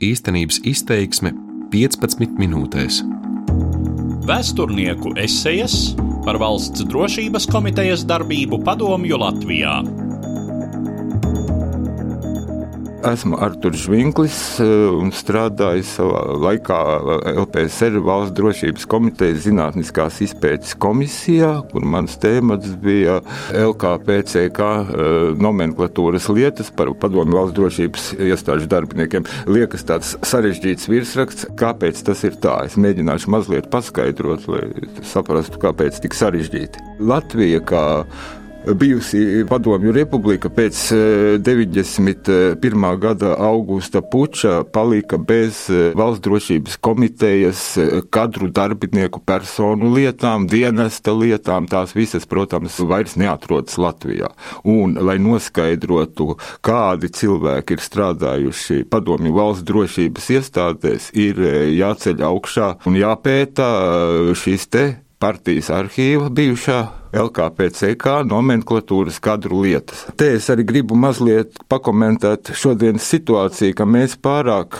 Īstenības izteiksme 15 minūtēs. Vēsturnieku esejas par valsts drošības komitejas darbību padomju Latvijā. Esmu Arthurs Vinklis eh, un strādāju savā laikā LPSR valsts drošības komitejas zinātniskās izpētes komisijā, kur mans tēmats bija LKPCK eh, nomenklatūras lietas par padomu valsts drošības iestāžu darbiniekiem. Liekas tāds sarežģīts virsraksts, kāpēc tas ir tā. Es mēģināšu mazliet paskaidrot, lai saprastu, kāpēc tik sarežģīti. Latvija kā bijusi Padomju Republika pēc 91. Eh, gada augusta puča palika bez eh, valsts drošības komitejas eh, kadru darbinieku personu lietām, dienesta lietām. Tās visas, protams, vairs neatrodas Latvijā. Un, lai noskaidrotu, kādi cilvēki ir strādājuši Padomju valsts drošības iestādēs, ir jāceļ augšā un jāpēta šīs te partijas arhīva bijušā LKPCK nomenklatūras kadru lietas. Te es arī gribu mazliet pakomentēt šodienas situāciju, ka mēs pārāk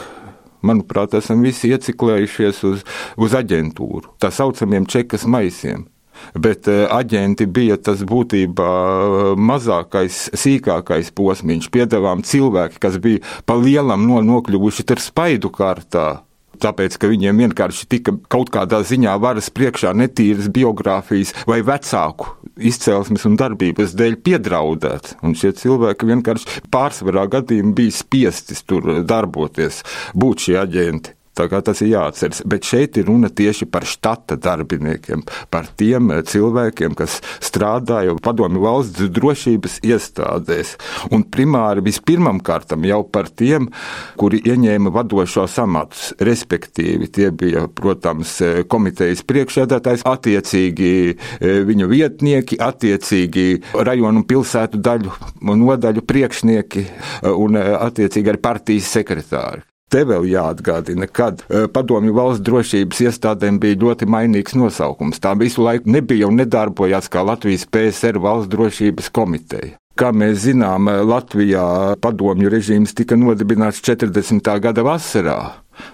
manuprāt, esam visi ieciklējušies uz, uz aģentūru, tā saucamiem čekas maisiem. Bet eh, aģenti bija tas būtībā eh, mazākais, sīkākais posms. Piedāvājām cilvēki, kas bija pa lielam no, nokļuvuši ar spaidu kārtā tāpēc, ka viņiem vienkārši tika kaut kādā ziņā varas priekšā netīras biogrāfijas vai vecāku izcelsmes un darbības dēļ piedraudēt. Un šie cilvēki vienkārši pārsvarā gadījumā bija spiesti tur darboties, būt šie aģenti. Tas ir jāatceras. Bet šeit ir runa tieši par štata darbiniekiem, par tiem eh, cilvēkiem, kas strādāja padomju valsts drošības iestādēs. Un primāri vispirmam kārtam jau par tiem, kuri ieņēma vadošos amatus, respektīvi tie bija, protams, eh, komitejas priekšsēdētājs, attiecīgi eh, viņu vietnieki, attiecīgi rajonu pilsētu daļu nodaļu priekšnieki un attiecīgi arī partijas sekretāri. Te vēl jāatgādina, kad e, padomju valsts drošības iestādēm bija ļoti mainīgs nosaukums. Tā visu laiku nebija un nedarbojās kā Latvijas PSR valsts drošības komiteja. Kā mēs zinām, e, Latvijā padomju režīms tika nodibināts 40. gada vasarā.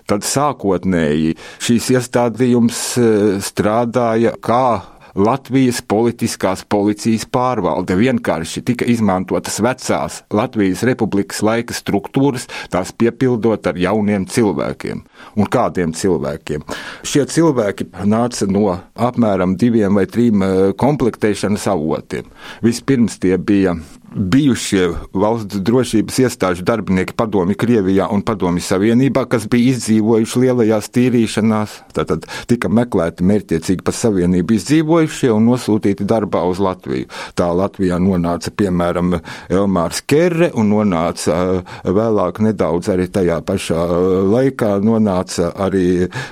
Tad sākotnēji šīs iestādījums e, strādāja kā Latvijas politiskās policijas pārvalde. Vienkārši tika izmantotas vecās Latvijas republikas laika struktūras, tās piepildot ar jauniem cilvēkiem. Un kādiem cilvēkiem? Šie cilvēki nāca no apmēram diviem vai trim eh, komplektēšanas avotiem. Vispirms tie bija bijušie valsts drošības iestāžu darbinieki padomi Krievijā un padomi Savienībā, kas bija izdzīvojuši lielajās tīrīšanās, tad tika meklēti mērķiecīgi pa Savienību izdzīvojušie un nosūtīti darbā uz Latviju. Tā Latvijā nonāca piemēram Elmārs Kerre un nonāca vēlāk nedaudz arī tajā pašā laikā nonāca arī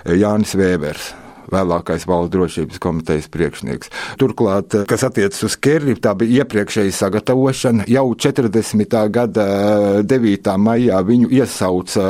Jānis Vēvers vēlākais valsts drošības komitejas priekšnieks. Turklāt, kas attiecas uz Kerri, tā bija iepriekšēja sagatavošana. Jau 40. gada 9. maijā viņu iesauca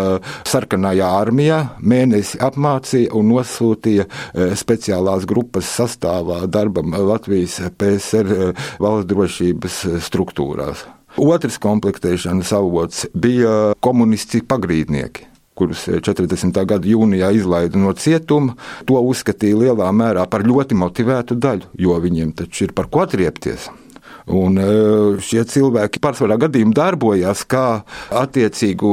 sarkanajā armijā, mēnesi apmācīja un nosūtīja eh, speciālās grupas sastāvā darbam Latvijas PSR eh, valsts drošības struktūrās. Otrs komplektēšanas avots bija komunisti pagrīdnieki kurus 40. Eh, gada jūnijā izlaida no cietuma, to uzskatīja lielā mērā par ļoti motivētu daļu, jo viņiem taču ir par ko atriepties. Un e, šie cilvēki pārsvarā gadījumā darbojās kā attiecīgu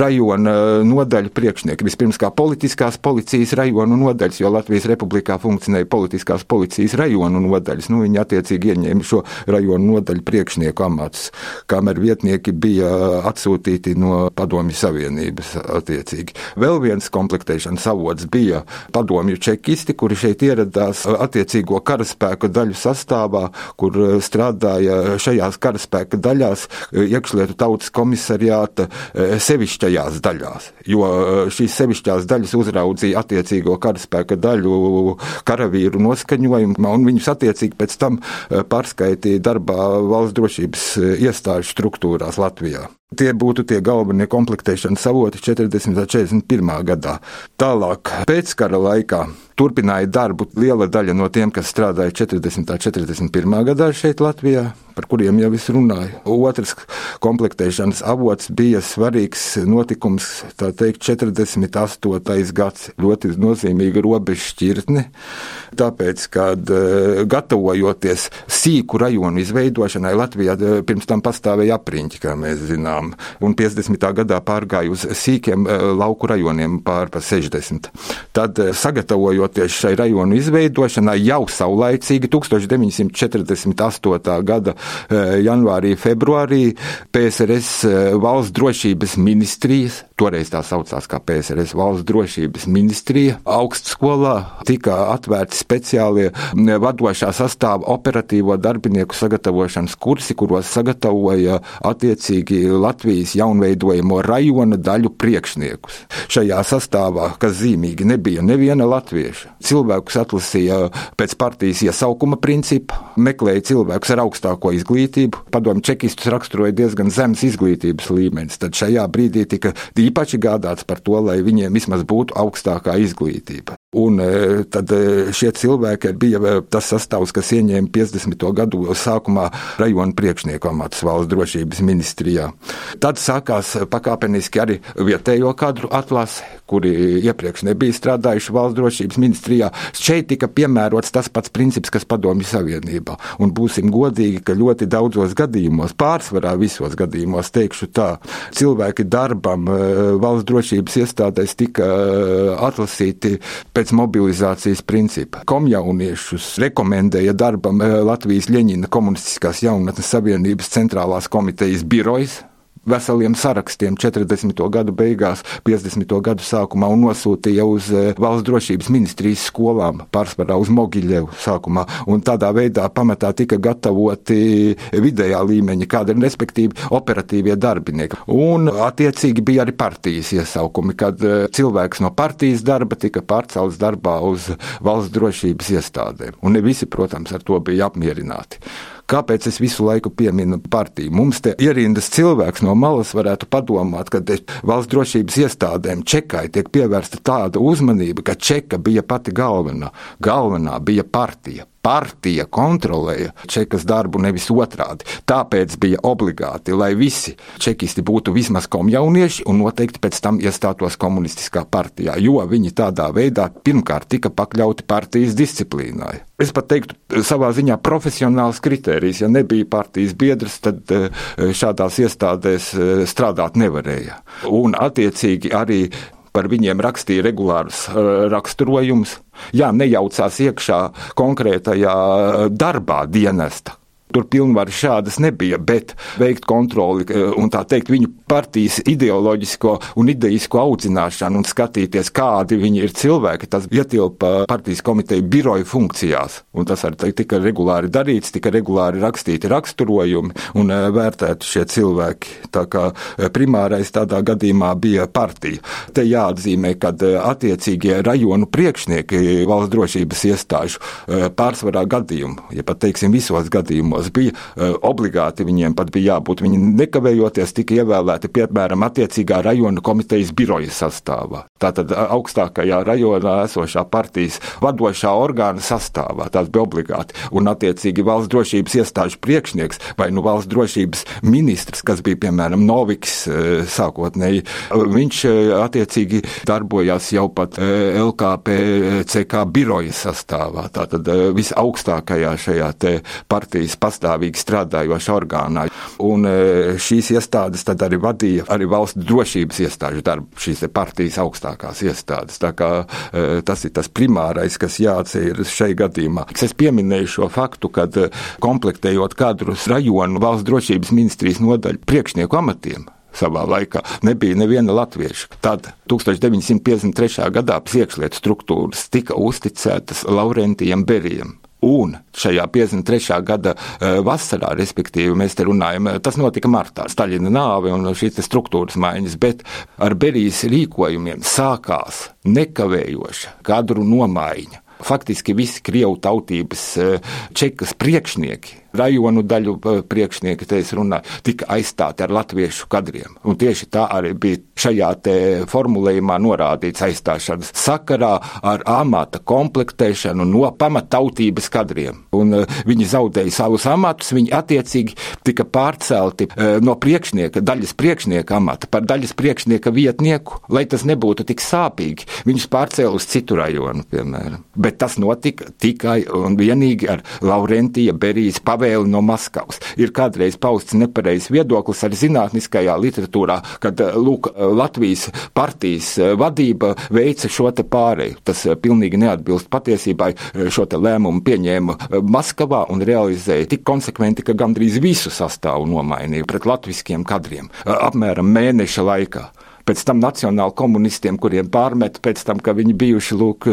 rajona nodaļu priekšnieki. Vispirms kā politiskās policijas rajonu nodaļas, jo Latvijas republikā funkcionēja politiskās policijas rajonu nodaļas. Nu, viņi attiecīgi ieņēma šo rajonu nodaļu priekšnieku amatus, kamēr vietnieki bija atsūtīti no Padomju Savienības attiecīgi. Vēl viens komplektēšanas avots bija padomju čekisti, kuri šeit ieradās attiecīgo karaspēku daļu sastāvā, kur strādā strādāja šajās karaspēka daļās, eh, iekšlietu tautas komisariāta eh, sevišķajās daļās, jo eh, šīs sevišķās daļas uzraudzīja attiecīgo karaspēka daļu karavīru noskaņojumu, un viņus attiecīgi pēc tam pārskaitīja darbā valsts drošības iestāžu struktūrās Latvijā. Tie būtu tie galvenie komplektēšanas avoti 40. un 41. gadā. Tālāk, pēckara laikā turpināja darbu liela daļa no tiem, kas strādāja 40. un 41. gadā šeit Latvijā par kuriem jau es runāju. Otrs komplektēšanas avots bija svarīgs notikums, tā teikt, 48. gads, ļoti nozīmīga robeža šķirtne, tāpēc, kad eh, gatavojoties sīku rajonu izveidošanai, Latvijā eh, pirms tam pastāvēja apriņķi, kā mēs zinām, un 50. gadā pārgāja uz sīkiem eh, lauku rajoniem pār pa 60. Tad, sagatavojoties šai rajonu izveidošanai, jau saulaicīgi 1948. gada janvārī, februārī PSRS valsts drošības ministrijas, toreiz tā saucās kā PSRS valsts drošības ministrija, augstskolā tika atvērti speciālie vadošā sastāva operatīvo darbinieku sagatavošanas kursi, kuros sagatavoja attiecīgi Latvijas jaunveidojamo rajona daļu priekšniekus. Šajā sastāvā, kas zīmīgi, nebija neviena latvieša. Cilvēkus atlasīja pēc partijas iesaukuma principa, meklēja cilvēkus ar augstāko izglītību. Padomju čekistus raksturoja diezgan zems izglītības līmenis. Tad šajā brīdī tika īpaši gādāts par to, lai viņiem vismaz būtu augstākā izglītība. Un e, tad e, šie cilvēki bija e, tas sastāvs, kas ieņēma 50. gadu sākumā rajona priekšnieku amatus valsts drošības ministrijā. Tad sākās pakāpeniski arī vietējo kadru atlase, kuri iepriekš nebija strādājuši valsts drošības ministrijā. Šeit tika piemērots tas pats princips, kas padomju savienībā. Un būsim godīgi, ka ļoti daudzos gadījumos, pārsvarā visos gadījumos, teikšu tā, cilvēki darbam valsts drošības iestādēs tika atlasīti pēc mobilizācijas principa. Komjauniešus rekomendēja darbam eh, Latvijas Ļeņina Komunistiskās jaunatnes savienības centrālās komitejas birojas, veseliem sarakstiem 40. gadu beigās, 50. gadu sākumā un nosūtīja uz eh, valsts drošības ministrijas skolām, pārsvarā uz Mogiļevu sākumā. Un tādā veidā pamatā tika gatavoti vidējā līmeņa kadri, respektīvi operatīvie darbinieki. Un attiecīgi bija arī partijas iesaukumi, kad eh, cilvēks no partijas darba tika pārcelts darbā uz valsts drošības iestādēm. Un ne visi, protams, ar to bija apmierināti. Kāpēc es visu laiku pieminu partiju? Mums te ierindas cilvēks no malas varētu padomāt, ka valsts drošības iestādēm Čekai tiek pievērsta tāda uzmanība, ka Čeka bija pati galvenā. Galvenā bija partija partija kontrolēja čekas darbu, nevis otrādi. Tāpēc bija obligāti, lai visi čekisti būtu vismaz komjaunieši un noteikti pēc tam iestātos komunistiskā partijā, jo viņi tādā veidā pirmkārt tika pakļauti partijas disciplīnai. Es pat teiktu, savā ziņā profesionāls kritērijs. Ja nebija partijas biedrs, tad eh, šādās iestādēs eh, strādāt nevarēja. Un attiecīgi arī par viņiem rakstīja regulārus uh, raksturojumus. Jā, nejaucās iekšā konkrētajā uh, darbā dienesta. Tur pilnvaru šādas nebija, bet veikt kontroli eh, un tā teikt viņu partijas ideoloģisko un ideisko audzināšanu un skatīties, kādi viņi ir cilvēki, tas ietilpa partijas komiteja biroju funkcijās. Un tas arī tika regulāri darīts, tika regulāri rakstīti raksturojumi un eh, vērtēti šie cilvēki. Tā kā eh, primārais tādā gadījumā bija partija. Te jāatzīmē, ka attiecīgie rajonu priekšnieki valsts drošības iestāžu pārsvarā gadījumu, ja pat teiksim visos gadījumos, gadījumos bija uh, obligāti, viņiem pat bija jābūt. Viņi nekavējoties tika ievēlēti, piemēram, attiecīgā rajona komitejas biroja sastāvā. Tātad augstākajā rajonā esošā partijas vadošā orgāna sastāvā. Tas bija obligāti. Un, attiecīgi, valsts drošības iestāžu priekšnieks vai nu valsts drošības ministrs, kas bija, piemēram, Noviks sākotnēji, viņš attiecīgi darbojās jau pat LKP CK biroja sastāvā. Tātad visaugstākajā šajā partijas pastāvīgi strādājoša orgānā. Un e, šīs iestādes tad arī vadīja arī valsts drošības iestāžu darbu, šīs partijas augstākās iestādes. Tā kā e, tas ir tas primārais, kas jāatceras šai gadījumā. Es pieminēju šo faktu, ka e, komplektējot kadrus rajonu valsts drošības ministrijas nodaļu priekšnieku amatiem, savā laikā. Nebija neviena latvieša. Tad 1953. gadā priekšlietu struktūras tika uzticētas Laurentijam Berijam. Un šajā 53. gada e, vasarā, respektīvi, mēs te runājam, e, tas notika martā, Staļina nāve un šīs struktūras maiņas, bet ar Berijas rīkojumiem sākās nekavējoša kadru nomaiņa. Faktiski visi krievu tautības e, čekas priekšnieki rajonu daļu priekšnieki, te es runāju, tika aizstāti ar latviešu kadriem. Un tieši tā arī bija šajā te formulējumā norādīts aizstāšanas sakarā ar amata komplektēšanu no pamatautības kadriem. Un uh, viņi zaudēja savus amatus, viņi attiecīgi tika pārcelti uh, no priekšnieka, daļas priekšnieka amata par daļas priekšnieka vietnieku, lai tas nebūtu tik sāpīgi. Viņus pārcēla uz citu rajonu, piemēram. Bet tas notika tikai un vienīgi ar Laurentija Berijas pavēli no Maskavas. Ir kādreiz pausts nepareizs viedoklis arī zinātniskajā literatūrā, kad lūk, Latvijas partijas vadība veica šo te pāreju. Tas pilnīgi neatbilst patiesībai. Šo te lēmumu pieņēma Maskavā un realizēja tik konsekventi, ka gandrīz visu sastāvu nomainīja pret latviskiem kadriem apmēram mēneša laikā pēc tam nacionāli komunistiem, kuriem pārmet pēc tam, ka viņi bijuši lūk,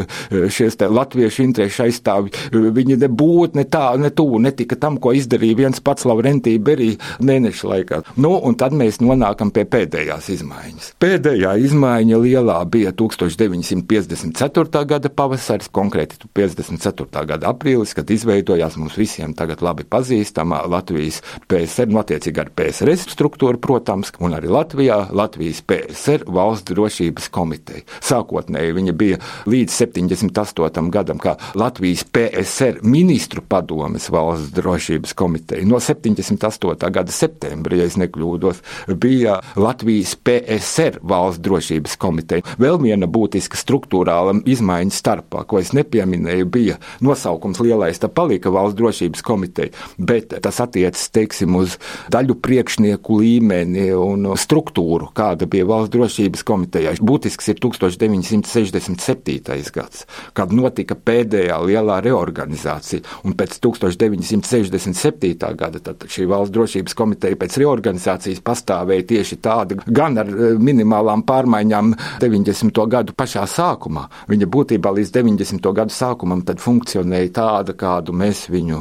šies latviešu interešu aizstāvi, viņi nebūtu ne tā, ne tuvu netika tam, ko izdarīja viens pats Laurentija Berija mēneša laikā. Nu, un tad mēs nonākam pie pēdējās izmaiņas. Pēdējā izmaiņa lielā bija 1954. gada pavasaris, konkrēti 54. gada aprīlis, kad izveidojās mums visiem tagad labi pazīstamā Latvijas PSR, nu attiecīgi ar PSRS struktūru, protams, un arī Latvijā Latvijas PSR PSR valsts drošības komiteja. Sākotnēji viņa bija līdz 78. gadam kā Latvijas PSR ministru padomes valsts drošības komiteja. No 78. gada septembra, ja nekļūdos, bija Latvijas PSR valsts drošības komiteja. Vēl viena būtiska struktūrāla izmaiņa starpā, ko es nepieminēju, bija nosaukums lielais, tā palika valsts drošības komiteja, bet tas attiecas, teiksim, uz daļu priekšnieku līmeni un struktūru, kāda bija valsts drošības komitejā. Būtisks ir 1967. gads, kad notika pēdējā lielā reorganizācija. Un pēc 1967. gada šī valsts drošības komiteja pēc reorganizācijas pastāvēja tieši tāda, gan ar eh, minimālām pārmaiņām 90. gadu pašā sākumā. Viņa būtībā līdz 90. gadu sākumam funkcionēja tāda, kādu mēs viņu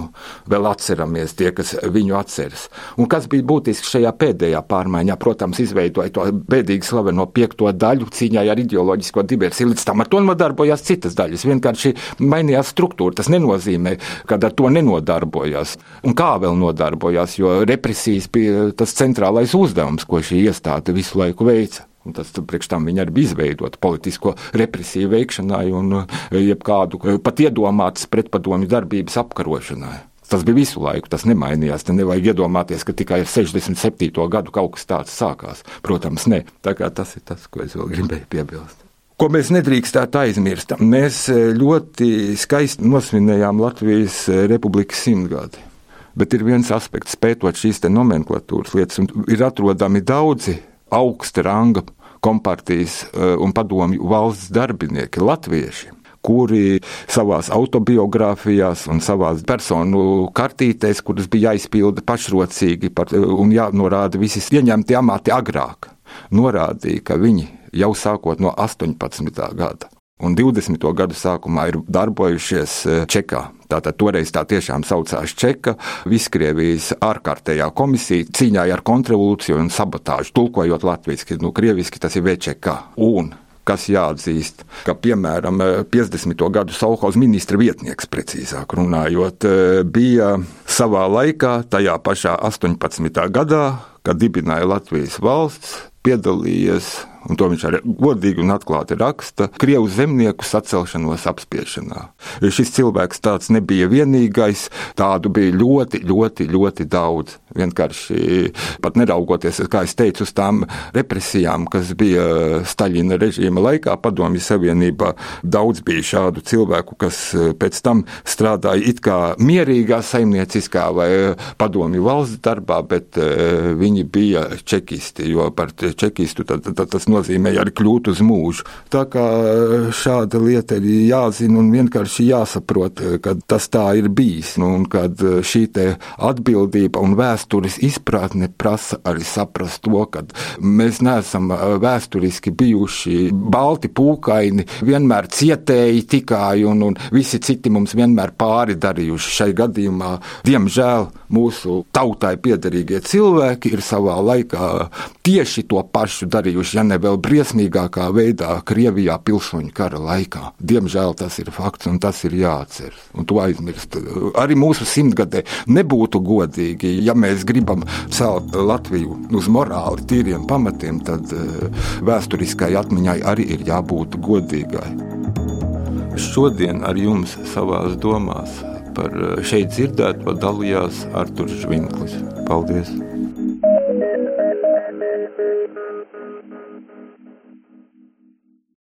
vēl atceramies, tie, kas viņu atceras. Un kas bija būtisks šajā pēdējā pārmaiņā? Protams, izveidoja to bēdīgi slaveno piekto daļu cīņā ar ideoloģisko diversiju. Līdz tam ar to nodarbojās citas daļas. Vienkārši mainījās struktūra. Tas nenozīmē, ka ar to nenodarbojās. Un kā vēl nodarbojās, jo represijas bija tas centrālais uzdevums, ko šī iestāde visu laiku veica. Un tas priekš tam viņa arī bija izveidota politisko represiju veikšanai un jebkādu pat iedomātas pretpadomju darbības apkarošanai. Tas bija visu laiku, tas nemainījās. Te nevajag iedomāties, ka tikai ar 67. gadu kaut kas tāds sākās. Protams, ne. Tā kā tas ir tas, ko es vēl gribēju piebilst. Ko mēs nedrīkstētu aizmirst? Mēs eh, ļoti skaisti nosvinējām Latvijas eh, republikas simtgadi. Bet ir viens aspekts, pētot šīs nomenklatūras lietas, un ir atrodami daudzi augsta ranga kompartijas eh, un padomju valsts darbinieki, latvieši kuri savās autobiogrāfijās un savās personu kartītēs, kuras bija jāizpilda pašrocīgi par, un jānorāda visi ieņemti amati agrāk, norādīja, ka viņi jau sākot no 18. gada un 20. gadu sākumā ir darbojušies e, Čekā. Tātad toreiz tā tiešām saucās Čeka, Viskrievijas ārkārtējā komisija cīņā ar kontrrevolūciju un sabotāžu, tulkojot latviešu, nu, krieviski tas ir VČK. Un kas jāatzīst, ka piemēram 50. gadu Sauhaus ministra vietnieks, precīzāk runājot, bija savā laikā, tajā pašā 18. gadā, kad dibināja Latvijas valsts, piedalījies un to viņš arī godīgi un atklāti raksta, Krievu zemnieku sacelšanos apspiešanā. Šis cilvēks tāds nebija vienīgais, tādu bija ļoti, ļoti, ļoti daudz. Vienkārši pat neraugoties, kā es teicu, uz tām represijām, kas bija Staļina režīma laikā, Padomju Savienībā, daudz bija šādu cilvēku, kas pēc tam strādāja it kā mierīgā saimnieciskā vai padomju valsts darbā, bet eh, viņi bija čekisti, jo par čekistu tad, tad, tas nozīmēja arī kļūt uz mūžu. Tā kā eh, šāda lieta ir jāzina un vienkārši jāsaprot, eh, ka tas tā ir bijis, nu, un kad eh, šī atbildība un vēstures izpratne prasa arī saprast to, ka mēs neesam vēsturiski bijuši balti pūkaini, vienmēr cietēji tikai, un, un visi citi mums vienmēr pāri darījuši. Šai gadījumā, diemžēl, mūsu tautai piederīgie cilvēki ir savā laikā tieši to pašu darījuši, ja ne vēl briesmīgākā veidā Krievijā pilsoņu kara laikā. Diemžēl tas ir fakts un tas ir jāatceras. Un to aizmirst. Arī mūsu simtgadē nebūtu godīgi, ja mēs gribam celt Latviju uz morāli tīriem pamatiem, tad uh, vēsturiskai atmiņai arī ir jābūt godīgai. Šodien ar jums savās domās par šeit dzirdēto dalījās Artur Švinklis. Paldies!